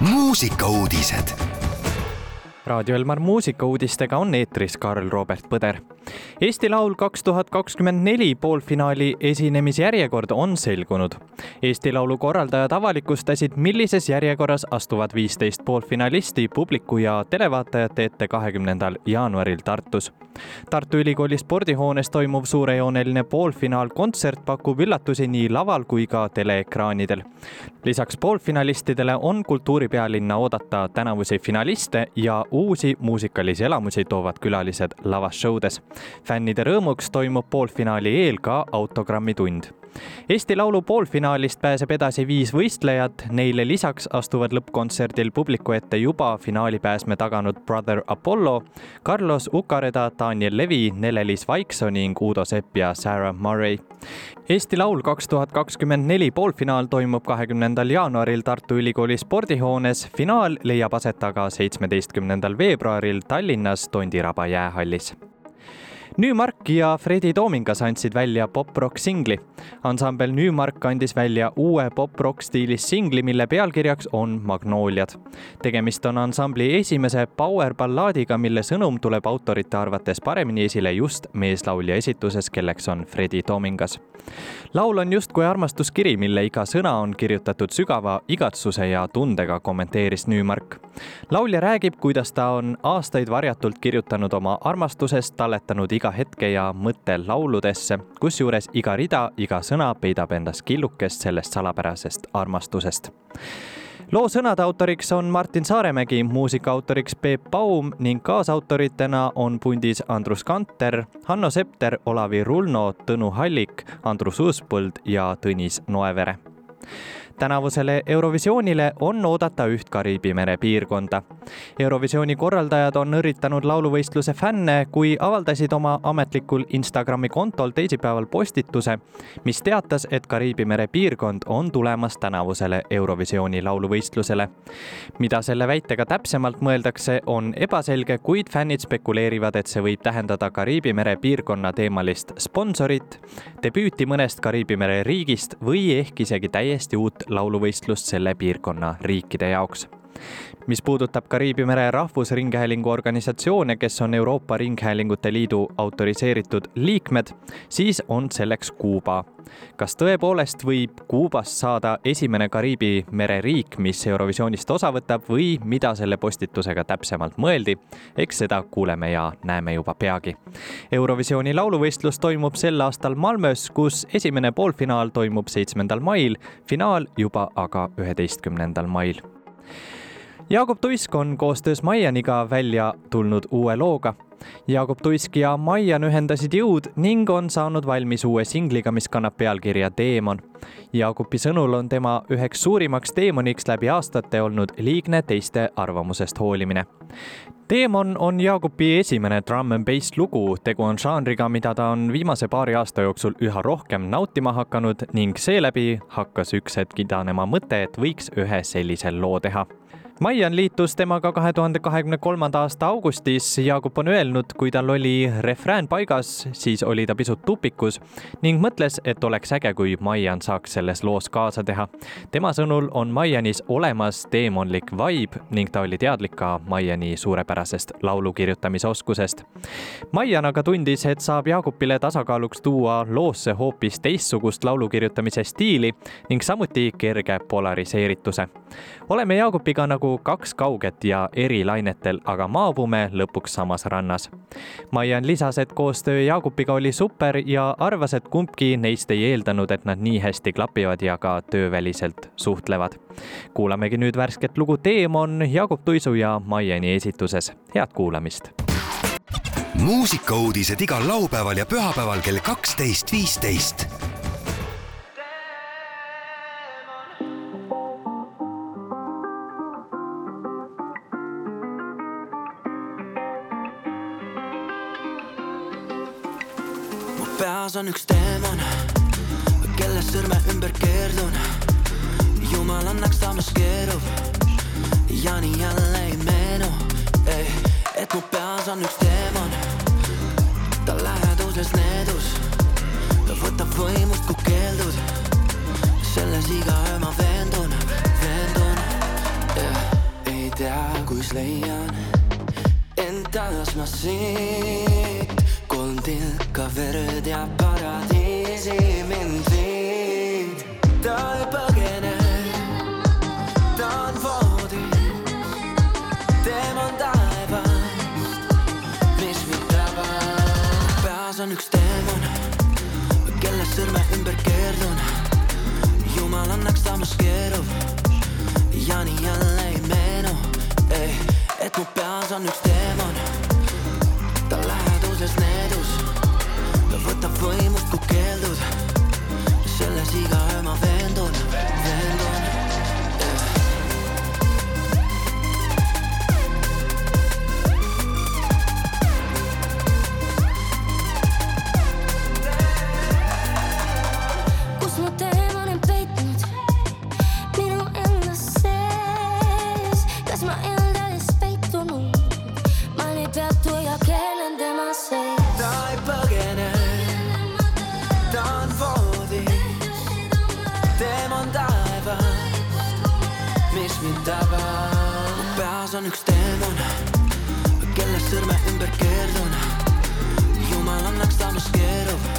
muusikauudised. raadio Elmar muusikauudistega on eetris Karl Robert Põder. Eesti Laul kaks tuhat kakskümmend neli poolfinaali esinemisjärjekord on selgunud. Eesti Laulu korraldajad avalikustasid, millises järjekorras astuvad viisteist poolfinalisti publiku ja televaatajate ette kahekümnendal jaanuaril Tartus. Tartu Ülikooli spordihoones toimuv suurejooneline poolfinaalkontsert pakub üllatusi nii laval kui ka teleekraanidel. lisaks poolfinalistidele on kultuuripealinna oodata tänavusi finaliste ja uusi muusikalisi elamusi toovad külalised lavashowdes. Fännide rõõmuks toimub poolfinaali eel ka autogrammitund Eesti Laulu poolfinaalist pääseb edasi viis võistlejat, neile lisaks astuvad lõppkontserdil publiku ette juba finaali pääsme taganud Brother Apollo, Carlos Ukareda, Daniel Levi, Nele-Liis Vaiksoo ning Uudo Sepp ja Sarah Murray. Eesti Laul kaks tuhat kakskümmend neli poolfinaal toimub kahekümnendal jaanuaril Tartu Ülikooli spordihoones, finaal leiab aset aga seitsmeteistkümnendal veebruaril Tallinnas Tondiraba jäähallis Nümark ja Fredi Toomingas andsid välja pop-rock singli. ansambel Nümark andis välja uue pop-rock stiilis singli, mille pealkirjaks on Magnooliad. tegemist on ansambli esimese power ballaadiga, mille sõnum tuleb autorite arvates paremini esile just meeslaulja esituses, kelleks on Fredi Toomingas. laul on justkui armastuskiri, mille iga sõna on kirjutatud sügava igatsuse ja tundega, kommenteeris Nümark. laulja räägib, kuidas ta on aastaid varjatult kirjutanud oma armastusest, talletanud iga hetke ja mõtte lauludesse, kusjuures iga rida, iga sõna peidab endas killukest sellest salapärasest armastusest. Loo sõnade autoriks on Martin Saaremägi, muusika autoriks Peep Baum ning kaasautoritena on pundis Andrus Kanter, Hanno Septer, Olavi Rulno, Tõnu Hallik, Andrus Uuspõld ja Tõnis Noevere tänavusele Eurovisioonile on oodata üht Kariibi mere piirkonda. Eurovisiooni korraldajad on õrritanud lauluvõistluse fänne, kui avaldasid oma ametlikul Instagrami kontol teisipäeval postituse, mis teatas, et Kariibi mere piirkond on tulemas tänavusele Eurovisiooni lauluvõistlusele. mida selle väitega täpsemalt mõeldakse, on ebaselge, kuid fännid spekuleerivad, et see võib tähendada Kariibi mere piirkonna teemalist sponsorit, debüüti mõnest Kariibi mere riigist või ehk isegi täiesti uut lauluvõistlust selle piirkonna riikide jaoks mis puudutab Kariibi mere rahvusringhäälingu organisatsioone, kes on Euroopa Ringhäälingute Liidu autoriseeritud liikmed, siis on selleks Kuuba. kas tõepoolest võib Kuubast saada esimene Kariibi mere riik, mis Eurovisioonist osa võtab või mida selle postitusega täpsemalt mõeldi, eks seda kuuleme ja näeme juba peagi. Eurovisiooni lauluvõistlus toimub sel aastal Malmös, kus esimene poolfinaal toimub seitsmendal mail, finaal juba aga üheteistkümnendal mail Jaagup Tuisk on koostöös Maianiga välja tulnud uue looga. Jaagup Tuisk ja Maian ühendasid jõud ning on saanud valmis uue singliga, mis kannab pealkirja Teemon. Jaagupi sõnul on tema üheks suurimaks teemoniks läbi aastate olnud liigne teiste arvamusest hoolimine. Teemon on Jaagupi esimene drum and bass lugu, tegu on žanriga, mida ta on viimase paari aasta jooksul üha rohkem nautima hakanud ning seeläbi hakkas üks hetk idanema mõte, et võiks ühe sellise loo teha Maian liitus temaga kahe tuhande kahekümne kolmanda aasta augustis. Jaagup on öelnud, kui tal oli refrään paigas, siis oli ta pisut tupikus ning mõtles, et oleks äge, kui Maian saaks selles loos kaasa teha. tema sõnul on Maianis olemas teemonlik vibe ning ta oli teadlik ka Maiani suurepärasest laulu kirjutamise oskusest. Maian aga tundis, et saab Jaagupile tasakaaluks tuua loosse hoopis teistsugust laulu kirjutamise stiili ning samuti kerge polariseerituse. oleme Jaagupiga nagu nagu kaks kauget ja eri lainetel, aga maabume lõpuks samas rannas. Maian lisas, et koostöö Jaagupiga oli super ja arvas, et kumbki neist ei eeldanud, et nad nii hästi klapivad ja ka tööväliselt suhtlevad. kuulamegi nüüd värsket lugu Teemon Jaagup Tuisu ja Maiani esituses. head kuulamist muusikauudised igal laupäeval ja pühapäeval kell kaksteist, viisteist peas on üks teemon, kelle sõrme ümber keerdun. jumal annaks samas keerub ja nii jälle ei meenu, et mu peas on üks teemon. ta läheduses needus, ta võtab võimust, kui keeldud. selles iga öö ma veendun, veendun yeah lõpuks leian end taas ma siit, kolm tilka verd ja paradiisi mind viid. ta ei põgene, ta on voodis, teema on taevast, mis mind tabab. peas on üks teemant, kelle sõrme ümber keerdun. jumal annaks ta maskeerub ja nii jälle ei meenu, et mu peas on üks teemant selles iga öö ma mandava Mis vitava peas on üks teemana kelle sõrme ümber keerdun Jumal annaks tamus keeruv